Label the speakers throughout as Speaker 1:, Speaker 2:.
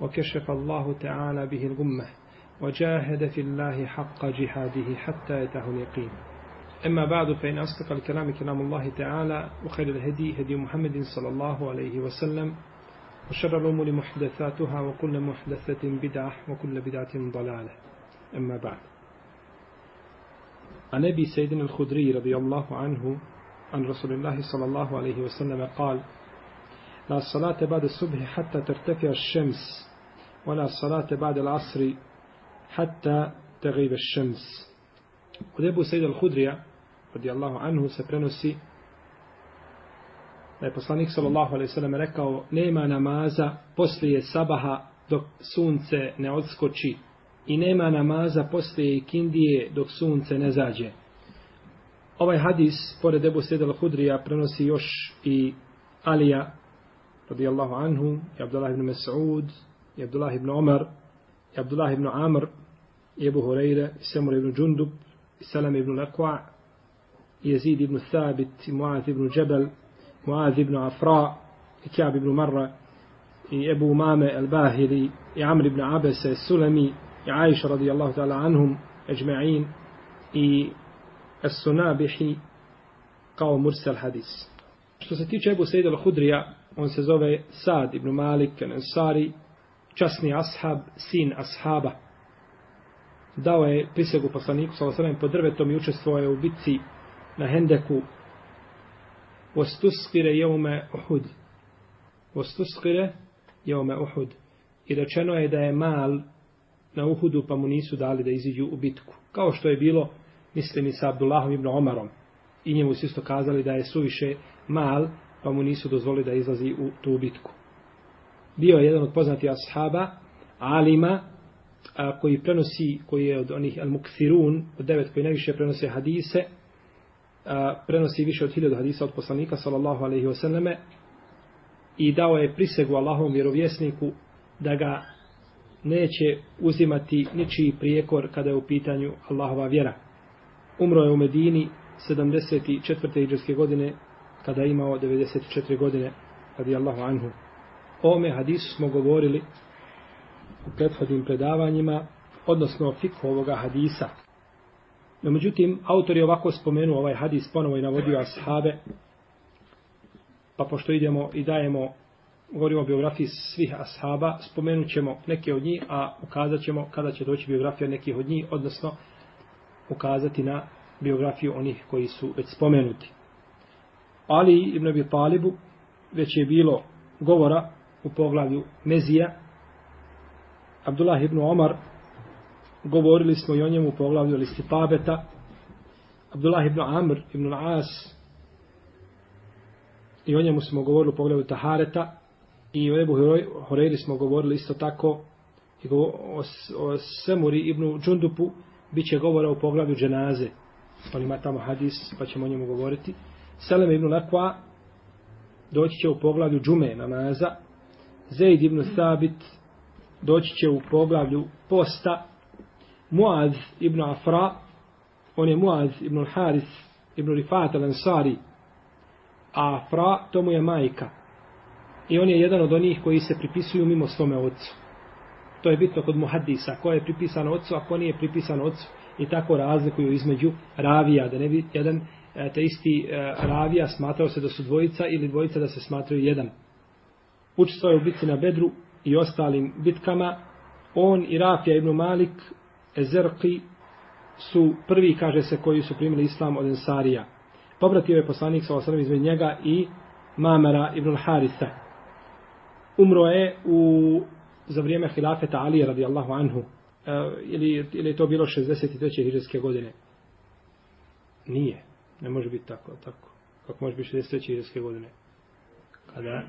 Speaker 1: وكشف الله تعالى به الغمة وجاهد في الله حق جهاده حتى يتاه اليقين. أما بعد فإن أصدق الكلام كلام الله تعالى وخير الهدي هدي محمد صلى الله عليه وسلم وشر الأمور محدثاتها وكل محدثة بدعة وكل بدعة ضلالة. أما بعد. عن أبي سيدنا الخدري رضي الله عنه عن رسول الله صلى الله عليه وسلم قال La salate ba'de subhi hatta tartafi ash-shams. Wa la salate ba'de al-asri hatta tegive ash-shams. Kod Ebu Sejda al-Hudrija, radijallahu anhu, se prenosi da je poslanik sallallahu alaihi sallam rekao nema namaza poslije sabaha dok sunce ne odskoči i nema namaza poslije ikindije dok sunce ne zađe. Ovaj hadis, pored Ebu Sejda al-Hudrija, prenosi još i Alija radijallahu anhu, i Abdullah ibn Mas'ud, i Abdullah ibn Omar, i Abdullah ibn Amr, i Ebu Hureyre, i Semur ibn Džundub, i Salam ibn Lakwa, i Jezid ibn Thabit, i Muaz ibn Džebel, Muaz ibn Afra, i Kjab ibn Marra, i Ebu Umame al-Bahili, i Amr ibn Abese, Sulemi, i Aisha radijallahu ta'ala anhum, eđma'in, i As-Sunabihi, kao mursal hadis. Što se tiče Ebu Sejda al-Hudrija, on se zove Sad ibn Malik Ansari, časni ashab, sin ashaba. Dao je prisegu poslaniku sa osrem pod drvetom i učestvovao je u bitci na Hendeku Vostuskire jeume Uhud. Vostuskire jeume Uhud. I rečeno je da je mal na Uhudu pa mu nisu dali da iziđu u bitku. Kao što je bilo, mislim i sa Abdullahom ibn Omarom. I njemu su isto kazali da je suviše mal, pa mu nisu dozvolili da izlazi u tu bitku bio je jedan od poznatih ashaba, alima, a, koji prenosi, koji je od onih al-mukthirun, od devet koji najviše prenose hadise, a, prenosi više od hiljada hadisa od poslanika, sallallahu alaihi wasallame, i dao je prisegu Allahovom vjerovjesniku da ga neće uzimati ničiji prijekor kada je u pitanju Allahova vjera. Umro je u Medini 74. iđarske godine kada je imao 94 godine radijallahu anhu. O ome hadisu smo govorili u prethodnim predavanjima, odnosno o fikhu ovoga hadisa. No, međutim, autor je ovako spomenuo ovaj hadis, ponovo i navodio ashabe, pa pošto idemo i dajemo, govorimo o biografiji svih ashaba, spomenut ćemo neke od njih, a ukazat ćemo kada će doći biografija nekih od njih, odnosno ukazati na biografiju onih koji su već spomenuti. Ali ibn Abi Talibu već je bilo govora u poglavlju Mezija. Abdullah ibn Omar, govorili smo i o njemu u poglavlju listi Pabeta. Abdullah ibn Amr ibn As, i o njemu smo govorili u poglavlju Tahareta. I o Ebu Horeiri smo govorili isto tako i o, o, o Semuri ibn Džundupu bit će govora u poglavlju dženaze. On ima tamo hadis, pa ćemo o njemu govoriti. Seleme ibn Lakwa doći će u poglavlju džume namaza, Zaid ibn Sabit doći će u poglavlju posta. Muaz ibn Afra on je Muaz ibn Haris ibn Rifat al-Ansari. A Afra to mu je majka. I on je jedan od onih koji se pripisuju mimo svome ocu. To je bitno kod muhaddisa ko je pripisan ocu a ko nije pripisan ocu. I tako razlikuju između ravija da ne bi jedan E, te isti e, ravija smatrao se da su dvojica ili dvojica da se smatraju jedan učestvovao u bitci na Bedru i ostalim bitkama. On i Rafija ibn Malik, Ezerqi, su prvi, kaže se, koji su primili islam od Ensarija. Pobratio je poslanik sa osrem izmed njega i Mamara ibn Haritha. Umro je u, za vrijeme hilafeta Ali radijallahu anhu. E, ili, ili je to bilo 63. hiđarske godine? Nije. Ne može biti tako. tako. Kako može biti 63. hiđarske godine? Kada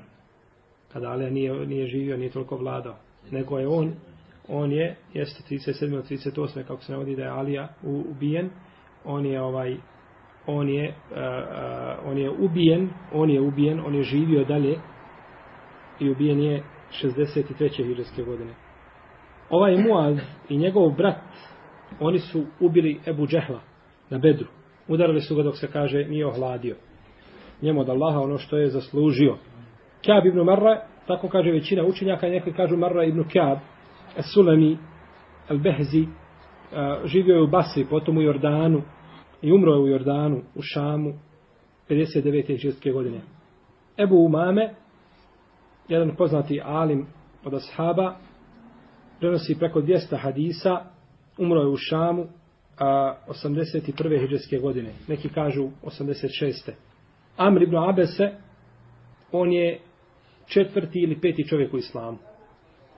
Speaker 1: kada Ali nije, nije živio, nije toliko vladao. Nego je on on je, jeste 37. ili 38. kako se navodi da je Alija ubijen, on je ovaj, on je, uh, uh, on je ubijen, on je ubijen, on je živio dalje i ubijen je 63. hiđarske godine. Ovaj Muaz i njegov brat, oni su ubili Ebu Džehla na bedru. Udarili su ga dok se kaže nije ohladio. Njemu od Allaha ono što je zaslužio. Kjab ibn Marra, tako kaže većina učenjaka, neki kažu Marra ibn Kjab, Sulemi, Al-Behzi, eh, živio je u Basri, potom u Jordanu i umro je u Jordanu, u Šamu, 59. žestke godine. Ebu Umame, jedan poznati alim od ashaba, prenosi preko 200 hadisa, umro je u Šamu, a 81. hijđarske godine. Neki kažu 86. Amr ibn Abese, on je četvrti ili peti čovjek u islamu.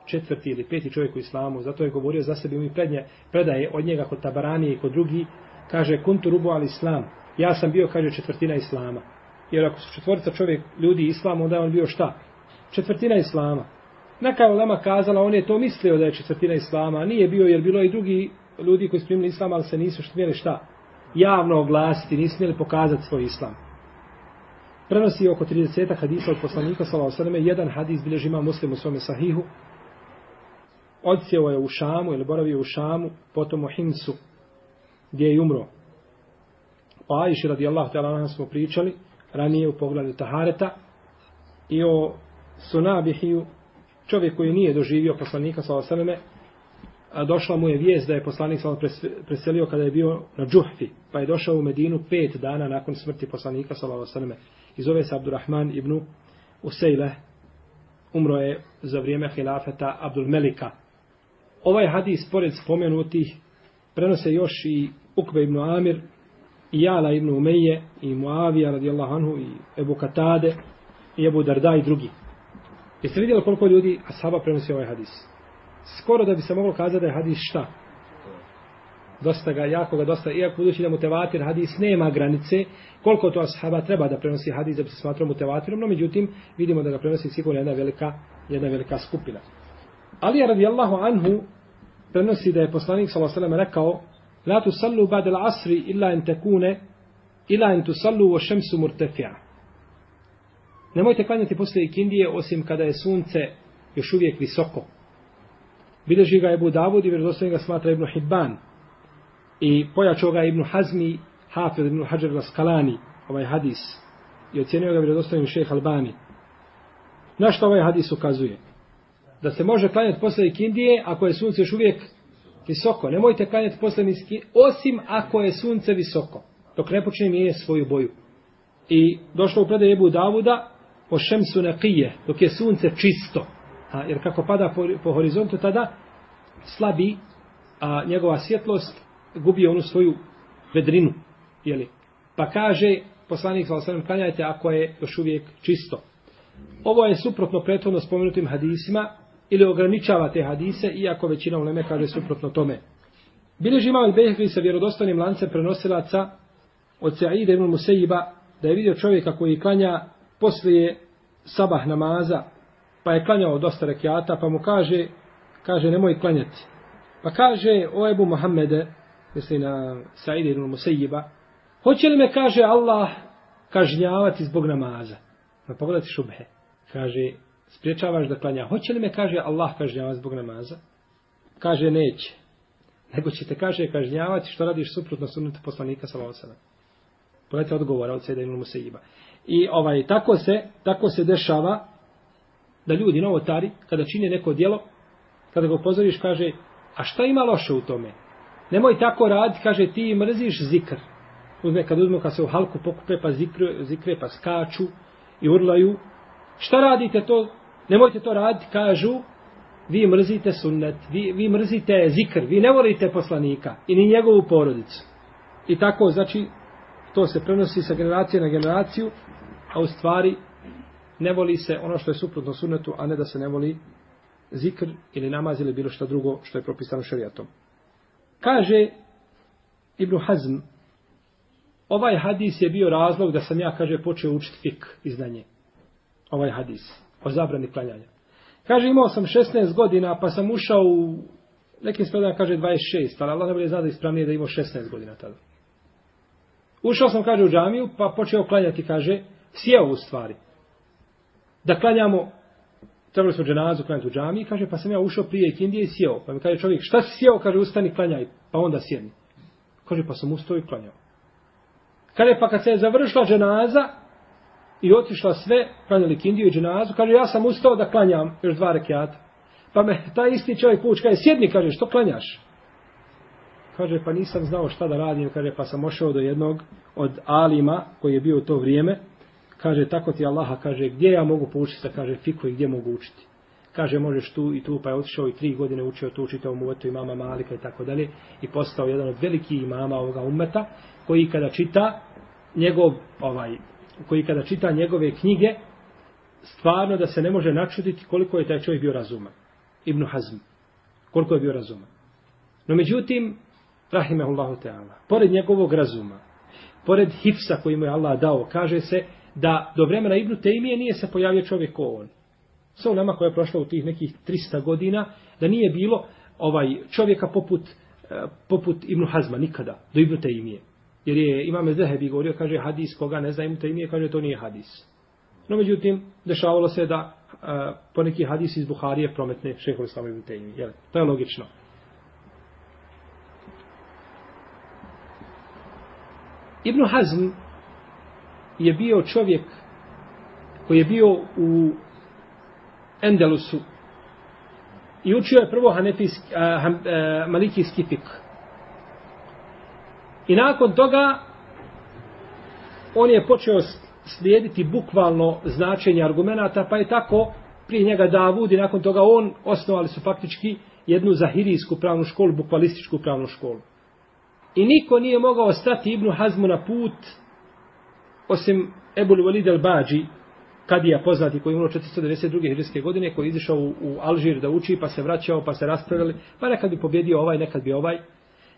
Speaker 1: Četvrti ili peti čovjek u islamu. Zato je govorio za sebi mi prednje, predaje od njega kod Tabaranije i kod drugi. Kaže, kuntu rubu al islam. Ja sam bio, kaže, četvrtina islama. Jer ako su četvorica čovjek ljudi islamu, onda je on bio šta? Četvrtina islama. Neka je Lema kazala, on je to mislio da je četvrtina islama, nije bio, jer bilo i drugi ljudi koji su primili islam, ali se nisu smjeli šta? Javno oglasiti, nisu smjeli pokazati svoj islam. Prenosi oko 30 hadisa od poslanika, sallahu sallam, jedan hadis bilježi ima muslim u svome sahihu. Odsjeo je u Šamu, ili boravio u Šamu, potom u Himsu, gdje je umro. O Ajši radijallahu ta'ala nam smo pričali, ranije u pogledu Tahareta, i o Sunabihiju, čovjek koji nije doživio poslanika sallahu sallam, došla mu je vijest da je poslanik sallallahu preselio kada je bio na Džuhfi, pa je došao u Medinu pet dana nakon smrti poslanika sallallahu alejhi ve I zove se Abdurrahman ibn Usejle. Umro je za vrijeme hilafeta Abdul Melika. Ovaj hadis, pored spomenutih, prenose još i Ukbe ibn Amir, i Jala ibn Umeje, i Muavija radijallahu anhu, i Ebu Katade, i Ebu Darda i drugi. Jeste vidjeli koliko ljudi ashaba prenosi ovaj hadis? Skoro da bi se moglo kazati da je hadis šta? Dosta ga, jako ga dosta, iako budući da mutevatir hadis nema granice, koliko to ashaba treba da prenosi hadis da bi se smatrao mutevatirom, no međutim vidimo da ga prenosi sigurno jedna velika, jedna velika skupina. Ali radijallahu anhu prenosi da je poslanik s.a.v. rekao La tu sallu ba'da al-asri illa an tekune ila an tu sallu wa šemsu murtafi'a. Nemojte klanjati posle ikindije osim kada je sunce još uvijek visoko. Bileži ga Ebu Davud i vjerodostojni ga smatra Ibn Hibban. I pojačao ga Ibn Hazmi, Hafid Ibn Hajar Raskalani, ovaj hadis. I ocjenio ga vjerodostojni šeheh Albani. Na što ovaj hadis ukazuje? Da se može klanjati posle ikindije ako je sunce još uvijek visoko. Nemojte klanjati posle niski, osim ako je sunce visoko. Dok ne počne mijenjati svoju boju. I došlo u predaj Ebu Davuda po šemsu neqije, dok je sunce čisto. A, jer kako pada po, po horizontu, tada slabi a, njegova svjetlost, gubi onu svoju vedrinu. Jeli? Pa kaže, poslanik sa osvrame, klanjajte ako je još uvijek čisto. Ovo je suprotno prethodno spomenutim hadisima, ili ograničava te hadise, iako većina uleme kaže suprotno tome. Bileži imao Behri sa vjerodostanim lancem prenosilaca od Sa'ide ibn Musejiba, da je vidio čovjeka koji klanja poslije sabah namaza, pa je klanjao dosta rekiata, pa mu kaže, kaže, nemoj klanjati. Pa kaže, o Ebu Mohamede, misli na Saidi ibn Musayyiba, hoće li me, kaže Allah, kažnjavati zbog namaza? Pa pogledajte šubhe. Kaže, spriječavaš da klanja. Hoće li me, kaže Allah, kažnjavati zbog namaza? Kaže, neće. Nego će te, kaže, kažnjavati što radiš suprotno sunnetu poslanika sa Laosana. Pogledajte odgovora od Saidi ibn Musayyiba. I ovaj, tako se, tako se dešava, da ljudi novotari, kada čine neko djelo, kada ga upozoriš, kaže, a šta ima loše u tome? Nemoj tako raditi, kaže, ti mrziš zikr. Uzme, kad uzme, kad se u halku pokupe, pa zikre, zikre, pa skaču i urlaju. Šta radite to? Nemojte to raditi, kažu, vi mrzite sunnet, vi, vi mrzite zikr, vi ne volite poslanika i ni njegovu porodicu. I tako, znači, to se prenosi sa generacije na generaciju, a u stvari ne voli se ono što je suprotno sunnetu, a ne da se ne voli zikr ili namaz ili bilo što drugo što je propisano šarijatom. Kaže Ibn Hazm, ovaj hadis je bio razlog da sam ja, kaže, počeo učiti fik i znanje. Ovaj hadis o zabrani klanjanja. Kaže, imao sam 16 godina, pa sam ušao u nekim spredama kaže 26, ali Allah najbolje zna da ispravnije da imao 16 godina tada. Ušao sam, kaže, u džamiju, pa počeo klanjati, kaže, sjeo u stvari. Da klanjamo, trebali smo dženazu klanjati u džami, kaže, pa sam ja ušao prije ikindije i sjeo. Pa mi kaže čovjek, šta si sjeo? Kaže, ustani, klanjaj, pa onda sjedni. Kaže, pa sam ustao i klanjao. Kaže, pa kad se je završila dženaza i otišla sve, klanjali kindiju i dženazu, kaže, ja sam ustao da klanjam još dva rekiata. Pa me taj isti čovjek puč, kaže, sjedni, kaže, što klanjaš? Kaže, pa nisam znao šta da radim, kaže, pa sam ošao do jednog od alima koji je bio u to vrijeme. Kaže, tako ti Allaha, kaže, gdje ja mogu poučiti se, kaže, fiku i gdje mogu učiti. Kaže, možeš tu i tu, pa je otišao i tri godine učio tu učitao mu i mama Malika i tako dalje. I postao jedan od velikih imama ovoga umeta, koji kada čita njegov, ovaj, koji kada čita njegove knjige, stvarno da se ne može načuditi koliko je taj čovjek bio razuman. Ibn Hazm. Koliko je bio razuman. No međutim, rahimehullahu ta'ala, pored njegovog razuma, pored hifsa koji mu je Allah dao, kaže se da do vremena Ibnu Tejmije nije se pojavio čovjek ko on. Sa nama koja je prošla u tih nekih 300 godina, da nije bilo ovaj čovjeka poput, eh, poput Ibnu Hazma nikada, do Ibnu Tejmije. Jer je Imam Zehebi govorio, kaže hadis koga ne zna Ibnu Tejmije, kaže to nije hadis. No međutim, dešavalo se da a, poneki hadis iz Buharije prometne šehovi Islama Ibnu Tejmije. To je logično. Ibn Hazm je bio čovjek koji je bio u Endelusu i učio je prvo hanefijski, a, a, a, e, malikijski fik. I nakon toga on je počeo slijediti bukvalno značenje argumenata, pa je tako prije njega Davud i nakon toga on osnovali su faktički jednu zahirijsku pravnu školu, bukvalističku pravnu školu. I niko nije mogao stati Ibnu Hazmu na put osim Ebul Walid al-Bađi, kadija poznati koji je umro 492. hiđarske godine, koji je izišao u, u Alžir da uči, pa se vraćao, pa se raspravljali, pa nekad bi pobjedio ovaj, nekad bi ovaj.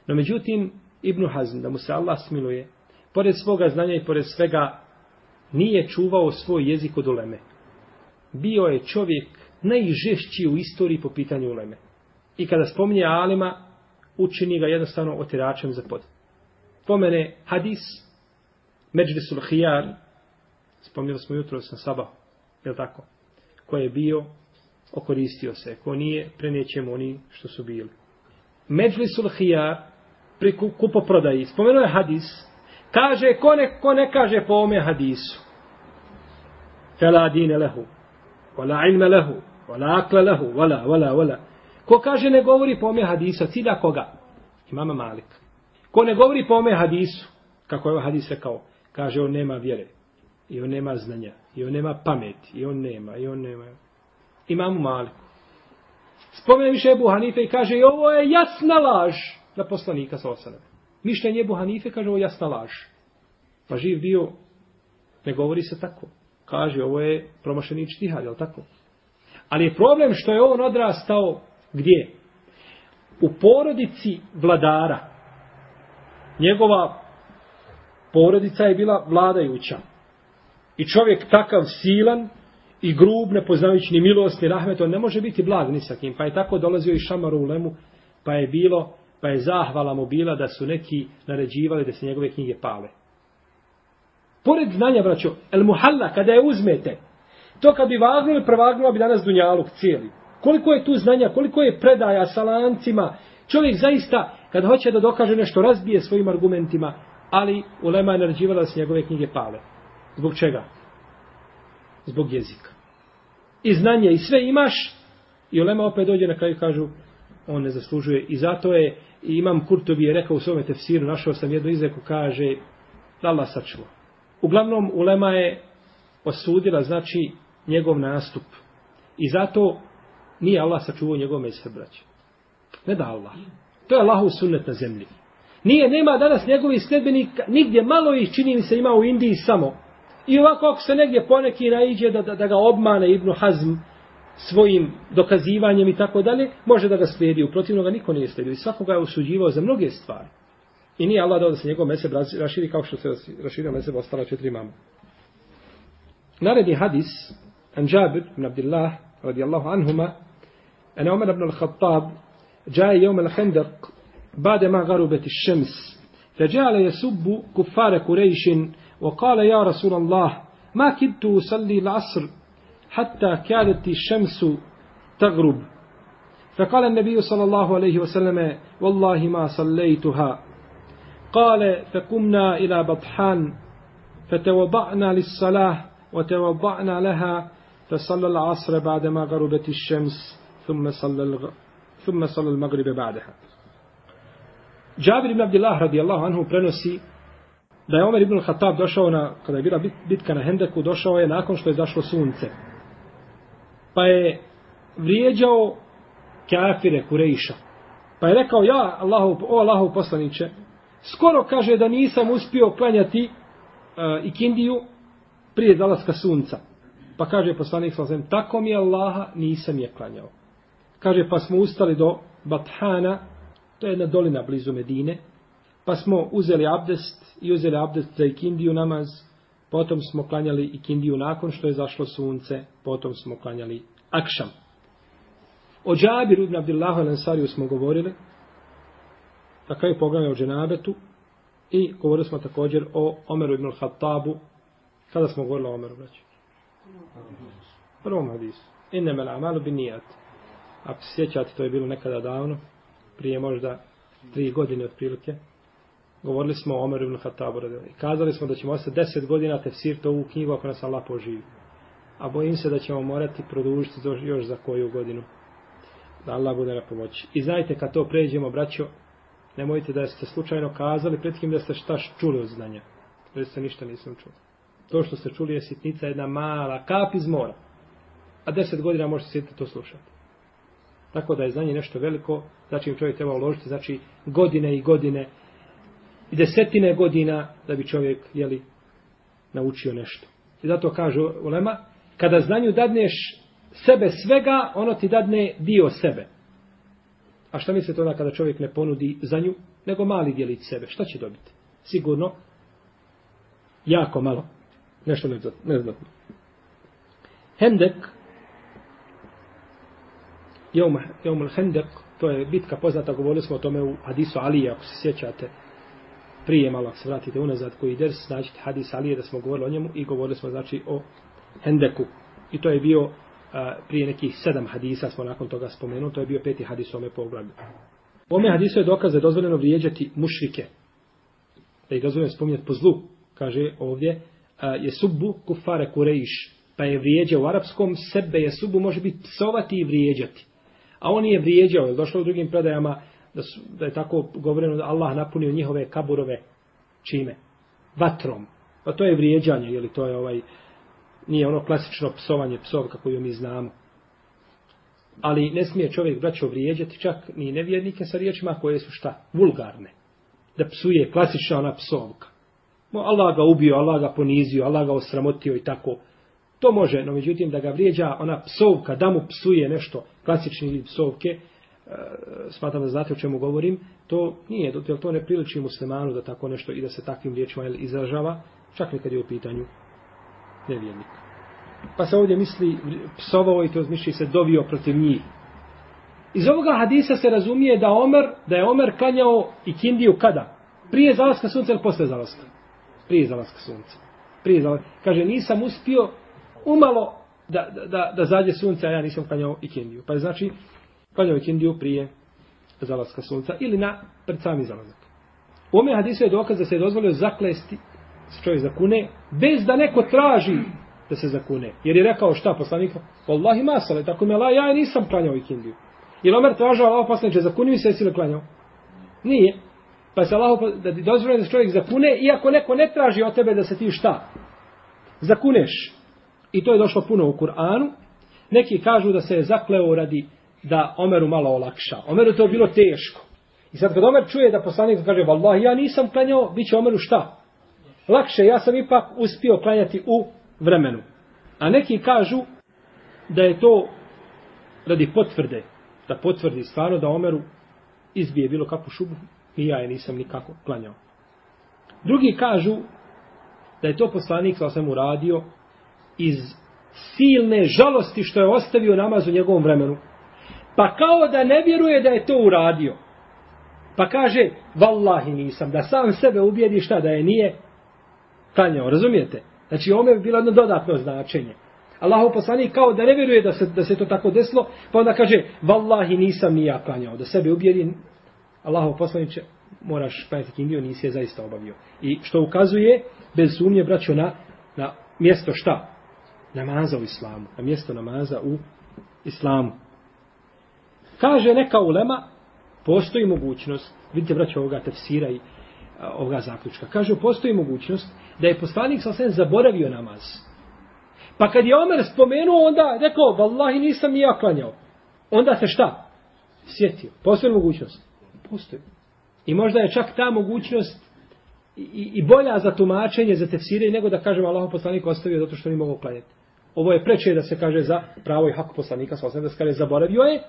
Speaker 1: No međutim, Ibn Hazm, da mu se Allah smiluje, pored svoga znanja i pored svega, nije čuvao svoj jezik od uleme. Bio je čovjek najžešći u istoriji po pitanju uleme. I kada spominje Alima, učini ga jednostavno otiračem za pod. Pomene hadis, Međlisul Hijar, spomnjeli smo jutro sa Saba, je tako? Ko je bio, okoristio se. Ko nije, prenijećemo oni što su bili. Međlisul Hijar, pri kupoprodaji, spomenuo je hadis, kaže, ko ne, ko ne kaže po ome hadisu, fela dine lehu, wala ilme lehu, wala akle lehu, wala, wala, wala, Ko kaže ne govori po ome hadisu, cilja koga? Imama Malik. Ko ne govori po ome hadisu, kako je ovaj hadis rekao, kaže on nema vjere, i on nema znanja, i on nema pameti, i on nema, i on nema. Imamu Maliku. Spomene više Ebu Hanife i kaže, i ovo je jasna laž na poslanika sa osanem. Mišljenje Ebu Hanife kaže, ovo je jasna laž. Pa živ bio, ne govori se tako. Kaže, ovo je promašeni čtihad, je tako? Ali je problem što je on odrastao Gdje? U porodici vladara. Njegova porodica je bila vladajuća. I čovjek takav silan i grub, nepoznajući ni milost, ni rahmet, on ne može biti blag ni sa kim. Pa je tako dolazio i šamaru u lemu, pa je bilo, pa je zahvala mu bila da su neki naređivali da se njegove knjige pale. Pored znanja, braćo, el muhalla, kada je uzmete, to kad bi vagnuli, prevagnula bi danas dunjaluk cijeli. Koliko je tu znanja, koliko je predaja sa lancima. Čovjek zaista, kad hoće da dokaže nešto, razbije svojim argumentima, ali Ulema je naređivala da se njegove knjige pale. Zbog čega? Zbog jezika. I znanje, i sve imaš, i Ulema opet dođe na kraju kažu, on ne zaslužuje. I zato je, i imam Kurtovi je rekao u svome tefsiru, našao sam jednu izreku, kaže, da Allah sačuva. Uglavnom, Ulema je osudila, znači, njegov nastup. I zato nije Allah sačuvao njegove mezheb, braće. Ne da Allah. To je Allahov sunnet na zemlji. Nije, nema danas njegovi sljedbenik, nigdje malo ih čini mi se ima u Indiji samo. I ovako ako se negdje poneki naiđe da, da, da ga obmane Ibnu Hazm svojim dokazivanjem i tako dalje, može da ga slijedi. Uprotivno ga niko nije slijedio. I svakoga je usuđivao za mnoge stvari. I nije Allah dao da se njegov mesec raširi kao što se raširio mesec ostala četiri mama. Naredni hadis, Anđabir ibn Abdillah, radijallahu anhuma, Ana Umar ibn al-Khattab, جاء يوم الخندق بعدما غربت الشمس فجعل يسب كفار قريش وقال يا رسول الله ما كدت أصلي العصر حتى كادت الشمس تغرب فقال النبي صلى الله عليه وسلم والله ما صليتها قال فقمنا إلى بطحان فتوضعنا للصلاة وتوضعنا لها فصلى العصر بعدما غربت الشمس ثم صلى ثم صلى المغرب بعدها Džabir ibn Abdillah radijallahu anhu prenosi da je Omer ibn Khattab došao na, kada je bila bitka na Hendeku, došao je nakon što je zašlo sunce. Pa je vrijeđao kafire Kurejša. Pa je rekao, ja, Allahu, o Allahu poslaniće, skoro kaže da nisam uspio klanjati uh, ikindiju prije zalaska sunca. Pa kaže poslanik sa tako mi Allaha, nisam je klanjao. Kaže, pa smo ustali do Bathana, to je jedna dolina blizu Medine, pa smo uzeli abdest i uzeli abdest za ikindiju namaz, potom smo klanjali ikindiju nakon što je zašlo sunce, potom smo klanjali akšam. O Džabiru ibn Abdillahu al-Ansariju smo govorili, na kraju poglavlja o dženabetu, i govorili smo također o Omeru ibn Khattabu, kada smo govorili o Omeru, braći? Prvom hadisu. Inne amalu bin nijat. Ako se sjećate, to je bilo nekada davno, prije možda tri godine otprilike, govorili smo o Omeru ibn Khattabu. I kazali smo da ćemo ostati deset godina tefsir to u knjigu ako nas Allah poživi. A bojim se da ćemo morati produžiti još za koju godinu. Da Allah bude na pomoći. I znajte, kad to pređemo, braćo, nemojte da ste slučajno kazali pred kim da ste šta čuli od znanja. Da ste ništa nisam čuli. To što ste čuli je sitnica jedna mala kap iz mora. A deset godina možete sjetiti to slušati. Tako da je znanje nešto veliko, znači čovjek treba uložiti, znači godine i godine i desetine godina da bi čovjek jeli, naučio nešto. I zato kažu ulema, kada znanju dadneš sebe svega, ono ti dadne dio sebe. A šta mislite onda kada čovjek ne ponudi za nju, nego mali dijelić sebe? Šta će dobiti? Sigurno, jako malo. Nešto neznatno. Hendek, Jom Hendek, to je bitka poznata, govorili smo o tome u hadisu Alije, ako se sjećate, prije malo, ako se vratite unazad koji ders, znači hadis Alije da smo govorili o njemu i govorili smo znači o Hendeku. I to je bio a, prije nekih sedam hadisa smo nakon toga spomenuli, to je bio peti hadis ome poglavlju. U ome hadisu je dokaz da je dozvoljeno vrijeđati mušrike. Da je dozvoljeno spominjati po zlu. Kaže ovdje, a, je subbu kufare kurejiš. Pa je vrijeđa u arapskom, sebe je subbu može biti psovati i vrijeđati. A on je vrijeđao, je došlo u drugim predajama da, su, da je tako govoreno da Allah napunio njihove kaburove čime? Vatrom. Pa to je vrijeđanje, ili to je ovaj, nije ono klasično psovanje psovka koju mi znamo. Ali ne smije čovjek braćo vrijeđati čak ni nevjernike sa riječima koje su šta? Vulgarne. Da psuje klasična ona psovka. Allah ga ubio, Allah ga ponizio, Allah ga osramotio i tako. To može, no međutim da ga vrijeđa ona psovka, da mu psuje nešto, klasični ili psovke, e, smatram da znate o čemu govorim, to nije, jer to ne priliči muslimanu da tako nešto i da se takvim riječima izražava, čak nekad je u pitanju nevjernik. Pa se ovdje misli psovao i to misli se dovio protiv njih. Iz ovoga hadisa se razumije da Omer, da je Omer klanjao i kindiju kada? Prije zalaska sunca ili posle zalaska? Prije zalaska sunca. Prije zalaska. Kaže, nisam uspio umalo da, da, da, da zađe sunce, a ja nisam klanjao ikindiju. Pa je znači, klanjao ikindiju prije zalaska sunca ili na pred sami zalazak. U ome hadisu je dokaz da se je dozvolio zaklesti se čovjek zakune, bez da neko traži da se zakune. Jer je rekao šta poslanik? Wallahi masale, tako mi Allah, ja nisam klanjao ikindiju. Jer Omer tražao Allah poslaniče, zakuni mi se, jesi li klanjao? Nije. Pa se Allah, da ti dozvoljeno da se čovjek zakune, iako neko ne traži od tebe da se ti šta? Zakuneš. I to je došlo puno u Kur'anu. Neki kažu da se je zakleo radi da Omeru malo olakša. Omeru to bilo teško. I sad kad Omer čuje da poslanik kaže, Wallahi, ja nisam klanjao, bit će Omeru šta? lakše, ja sam ipak uspio klanjati u vremenu. A neki kažu da je to radi potvrde, da potvrdi stvarno da Omeru izbije bilo kakvu šubu i ja je nisam nikako klanjao. Drugi kažu da je to poslanik sa sam uradio iz silne žalosti što je ostavio namaz u njegovom vremenu. Pa kao da ne vjeruje da je to uradio. Pa kaže, vallahi nisam, da sam sebe ubijedi šta da je nije klanjao, razumijete? Znači, ome bi bilo jedno dodatno značenje. Allahov poslanik kao da ne vjeruje da se, da se to tako desilo, pa onda kaže, vallahi nisam ni ja klanjao, da sebe ubijedi, poslanik poslaniće, moraš klanjati kindiju, nisi je zaista obavio. I što ukazuje, bez sumnje, braćo, na, na mjesto šta? Namaza u islamu. Na mjesto namaza u islamu. Kaže neka ulema, postoji mogućnost, vidite braćo ovoga tefsira i a, ovoga zaključka, kaže postoji mogućnost da je poslanik sa sen zaboravio namaz. Pa kad je Omer spomenuo, onda rekao, vallahi nisam ni ja klanjao. Onda se šta? Sjetio. Postoji mogućnost? Postoji. I možda je čak ta mogućnost i, i bolja za tumačenje, za tefsire, nego da kažem Allah poslanik ostavio zato što nije mogao klanjati. Ovo je preče da se kaže za pravo i hak poslanika, sa da se kaže zaboravio je,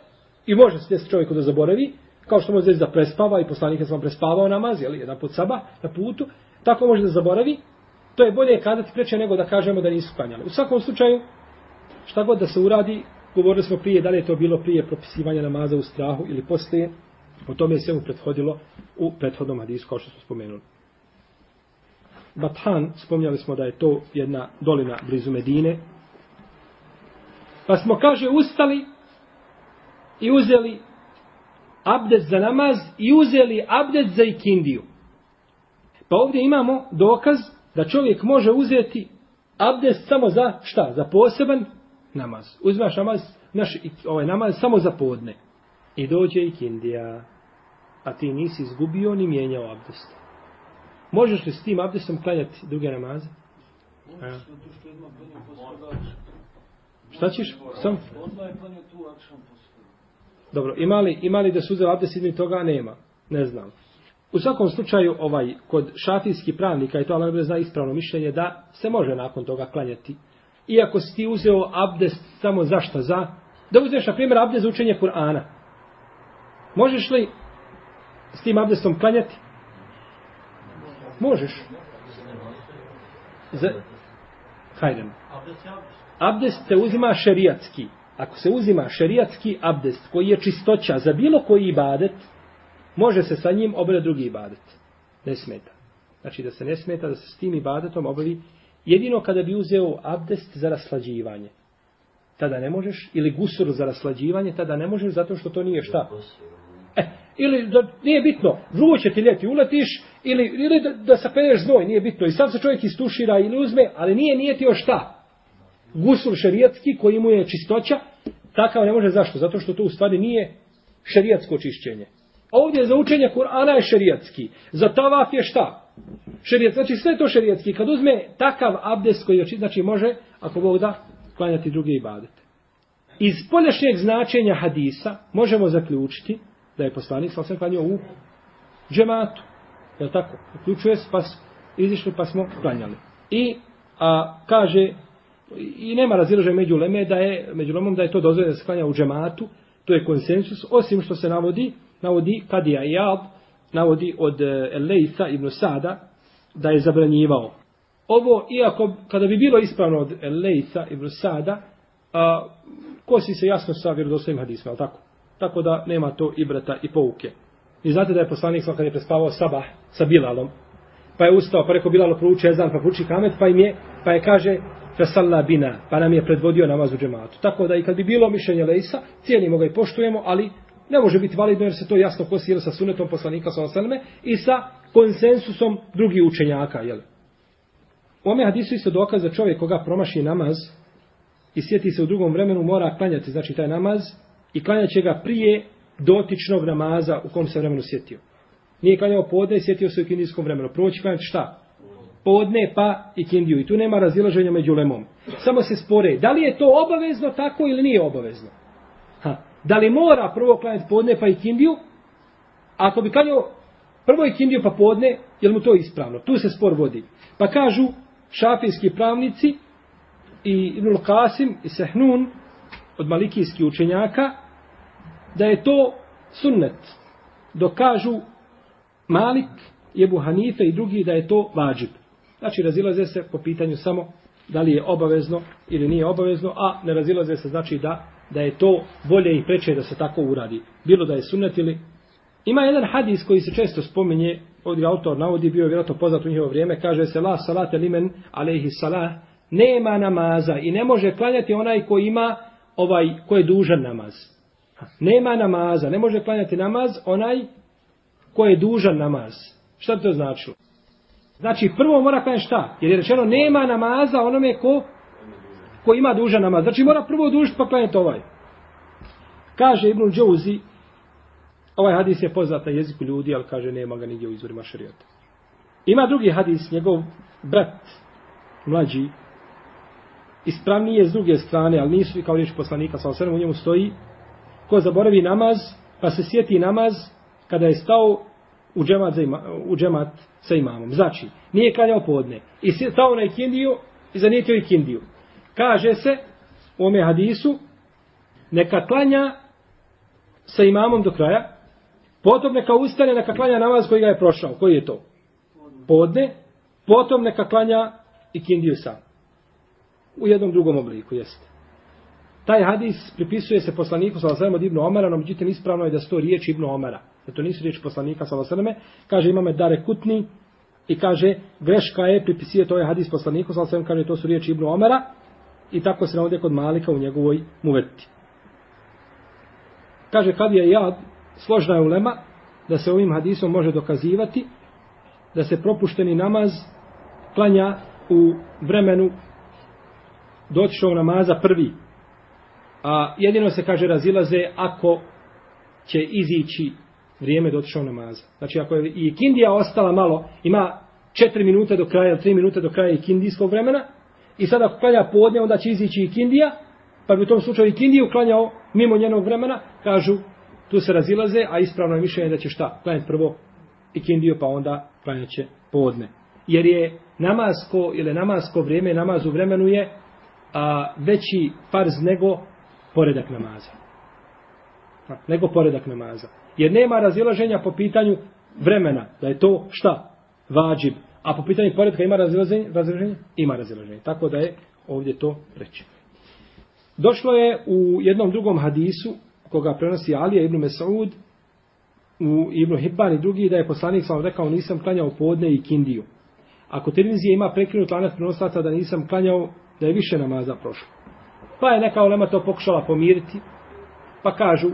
Speaker 1: i može se desiti čovjeku da zaboravi, kao što može desiti da prespava i poslanik je sam prespavao namaz, jel, jedan pod saba na putu, tako može da zaboravi, to je bolje kazati preče nego da kažemo da nisu klanjali. U svakom slučaju, šta god da se uradi, govorili smo prije da li je to bilo prije propisivanja namaza u strahu ili poslije, po tome je sve mu prethodilo u prethodnom hadisu, kao što smo spomenuli. Bathan, spomnjali smo da je to jedna dolina blizu Medine. Pa smo, kaže, ustali i uzeli abdest za namaz i uzeli abdest za ikindiju. Pa ovdje imamo dokaz da čovjek može uzeti abdest samo za šta? Za poseban namaz. Uzmaš namaz, naš, ovaj namaz samo za podne. I dođe ikindija. A ti nisi izgubio ni mijenjao abdest. Možeš li s tim abdestom klanjati druge namaze? A. Šta ćeš? Sam? Dobro, imali, imali da su uzeli abdest između toga? Nema. Ne znam. U svakom slučaju, ovaj, kod šafijskih pravnika, i to Allah zna ispravno mišljenje, da se može nakon toga klanjati. Iako si ti uzeo abdest samo zašto? Za? Da uzmeš, na primjer, abdest za učenje Kur'ana. Možeš li s tim abdestom klanjati? Možeš. Za... Hajdem. Abdest abdest se uzima šerijatski. Ako se uzima šerijatski abdest koji je čistoća za bilo koji ibadet, može se sa njim obaviti drugi ibadet. Ne smeta. Znači da se ne smeta da se s tim ibadetom obavi jedino kada bi uzeo abdest za raslađivanje. Tada ne možeš, ili gusur za raslađivanje, tada ne možeš zato što to nije šta. E, ili da nije bitno, vruće ti ljeti uletiš, ili, ili da, da sapereš znoj, nije bitno. I sad se čovjek istušira ili uzme, ali nije nije ti šta. Gusul šerijatski koji mu je čistoća, takav ne može zašto? Zato što to u stvari nije šerijatsko čišćenje. Ovdje za učenje Kur'ana je šerijatski. Za tavaf je šta? Šerijat, znači sve to šerijatski. Kad uzme takav abdest koji je oči, znači može, ako Bog da, klanjati druge ibadete. Iz polješnjeg značenja hadisa možemo zaključiti da je poslanik sa klanjao u džematu. Je li tako? Uključuje se, pa izišli pa smo klanjali. I a, kaže, i nema razilaženja među leme da je, među lemom da je to dozvoljeno da se klanja u džematu, to je konsensus, osim što se navodi, navodi Kadija Iyad, navodi od e, Elejsa ibn Sada, da je zabranjivao. Ovo, iako, kada bi bilo ispravno od Elejsa ibn Sada, a, kosi se jasno sa vjerodostojim hadisma, tako? Tako da nema to i brata i pouke. I znate da je poslanik sam kad je prespavao sabah sa Bilalom, pa je ustao, pa rekao Bilalo prouči ezan, pa prouči kamet, pa im je, pa je kaže, Fesalla bina, pa nam je predvodio namaz u džematu. Tako da i kad bi bilo mišljenje Lejsa, cijenimo ga i poštujemo, ali ne može biti validno jer se to jasno kosira sa sunetom poslanika sa osaleme i sa konsensusom drugih učenjaka. Jel? U ome hadisu isto dokaz da čovjek koga promaši namaz i sjeti se u drugom vremenu mora klanjati znači taj namaz i klanjat će ga prije dotičnog namaza u kom se vremenu sjetio. Nije klanjao podne i sjetio se u kindijskom vremenu. Prvo će klanjati šta? Podne pa i. I tu nema razilaženja među lemom. Samo se spore. Da li je to obavezno tako ili nije obavezno? Ha. Da li mora prvo klanjati podne pa i? Ako bi klanjao prvo i pa podne, je mu to ispravno? Tu se spor vodi. Pa kažu šafijski pravnici i Ibnul Qasim i Sehnun od malikijskih učenjaka da je to sunnet. Dokažu Malik, Jebu Hanife i drugi da je to vađib. Znači razilaze se po pitanju samo da li je obavezno ili nije obavezno, a ne razilaze se znači da da je to bolje i preče da se tako uradi. Bilo da je sunnet ili... Ima jedan hadis koji se često spominje, ovdje autor navodi, bio je vjerojatno poznat u njihovo vrijeme, kaže se la salate limen alaihi salah, nema namaza i ne može klanjati onaj ko ima ovaj, ko je dužan namaz. Nema namaza, ne može klanjati namaz onaj ko je dužan namaz. Šta to znači? Znači prvo mora klanjati šta? Jer je rečeno nema namaza onome ko ko ima dužan namaz. Znači mora prvo dužiti pa klanjati ovaj. Kaže Ibn Džouzi, ovaj hadis je poznat na jeziku ljudi, ali kaže nema ga nigdje u izvorima šarijata. Ima drugi hadis, njegov brat, mlađi, ispravniji je s druge strane, ali nisu kao riječ poslanika, sa osrem u njemu stoji, ko zaboravi namaz, pa se sjeti namaz kada je stao u džemat, za ima, u džemat sa imamom. Znači, nije klanjao podne. I stao na ikindiju i zanijetio ikindiju. Kaže se u ome hadisu, neka klanja sa imamom do kraja, potom neka ustane, neka klanja namaz koji ga je prošao. Koji je to? Podne. Potom neka klanja ikindiju sam. U jednom drugom obliku, jeste. Taj hadis pripisuje se poslaniku sa od Ibnu Omara, no međutim ispravno je da sto riječ Ibnu Omara. Da to nisu riječi poslanika sallallahu Kaže imame Dare Kutni i kaže greška je pripisije ovaj to je hadis poslaniku sallallahu kaže to su riječi Ibnu Omara i tako se navode kod Malika u njegovoj muveti. Kaže kad je jad složna je ulema da se ovim hadisom može dokazivati da se propušteni namaz klanja u vremenu dotišao namaza prvi A jedino se kaže razilaze ako će izići vrijeme dotišao namaza. Znači ako je i kindija ostala malo, ima 4 minute do kraja, 3 minute do kraja kindijskog vremena, i sada ako klanja podne, onda će izići ikindija, kindija, pa bi u tom slučaju ikindiju kindiju klanjao mimo njenog vremena, kažu, tu se razilaze, a ispravno je mišljenje da će šta? Klanjati prvo ikindiju pa onda klanjaće podne. Jer je namasko ili namasko vrijeme, namaz u vremenu je a, veći farz nego poredak namaza. Nego poredak namaza. Jer nema razilaženja po pitanju vremena, da je to šta? Vađib. A po pitanju poredka ima razilaženje? razilaženje? Ima razilaženje. Tako da je ovdje to reći. Došlo je u jednom drugom hadisu, koga prenosi Alija ibn Mesaud, u Ibn Hibban i drugi, da je poslanik sam rekao nisam klanjao podne i kindiju. Ako televizija ima prekinut lanac prenosaca da nisam klanjao, da je više namaza prošlo. Pa je neka olema to pokušala pomiriti. Pa kažu,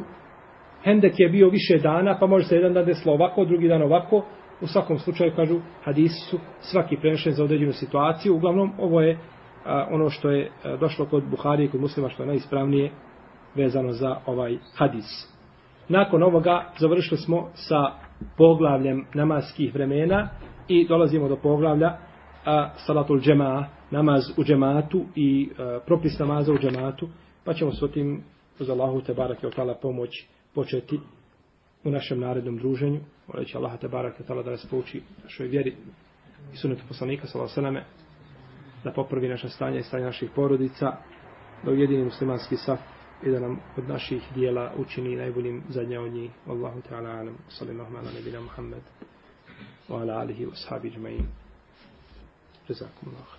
Speaker 1: Hendek je bio više dana, pa može se jedan dan desilo ovako, drugi dan ovako. U svakom slučaju, kažu, hadisi su svaki prenešen za određenu situaciju. Uglavnom, ovo je a, ono što je a, došlo kod Buhari i kod muslima, što je najispravnije vezano za ovaj hadis. Nakon ovoga završili smo sa poglavljem namaskih vremena i dolazimo do poglavlja a, salatul džema, namaz u džematu i a, propis namaza u džematu, pa ćemo s otim uz Allahu te barake od tala pomoći početi u našem narednom druženju. Voleći Allah te barak tala da nas pouči našoj vjeri i sunetu poslanika sa vasaname da popravi naše stanje i stanje naših porodica da ujedini muslimanski saf i da nam od naših dijela učini najboljim zadnja od njih. Allahu ta'ala alam, Salim Allahum ala nebina Muhammed. Wa ala alihi wa sahabi džmain. Rezakum Allah.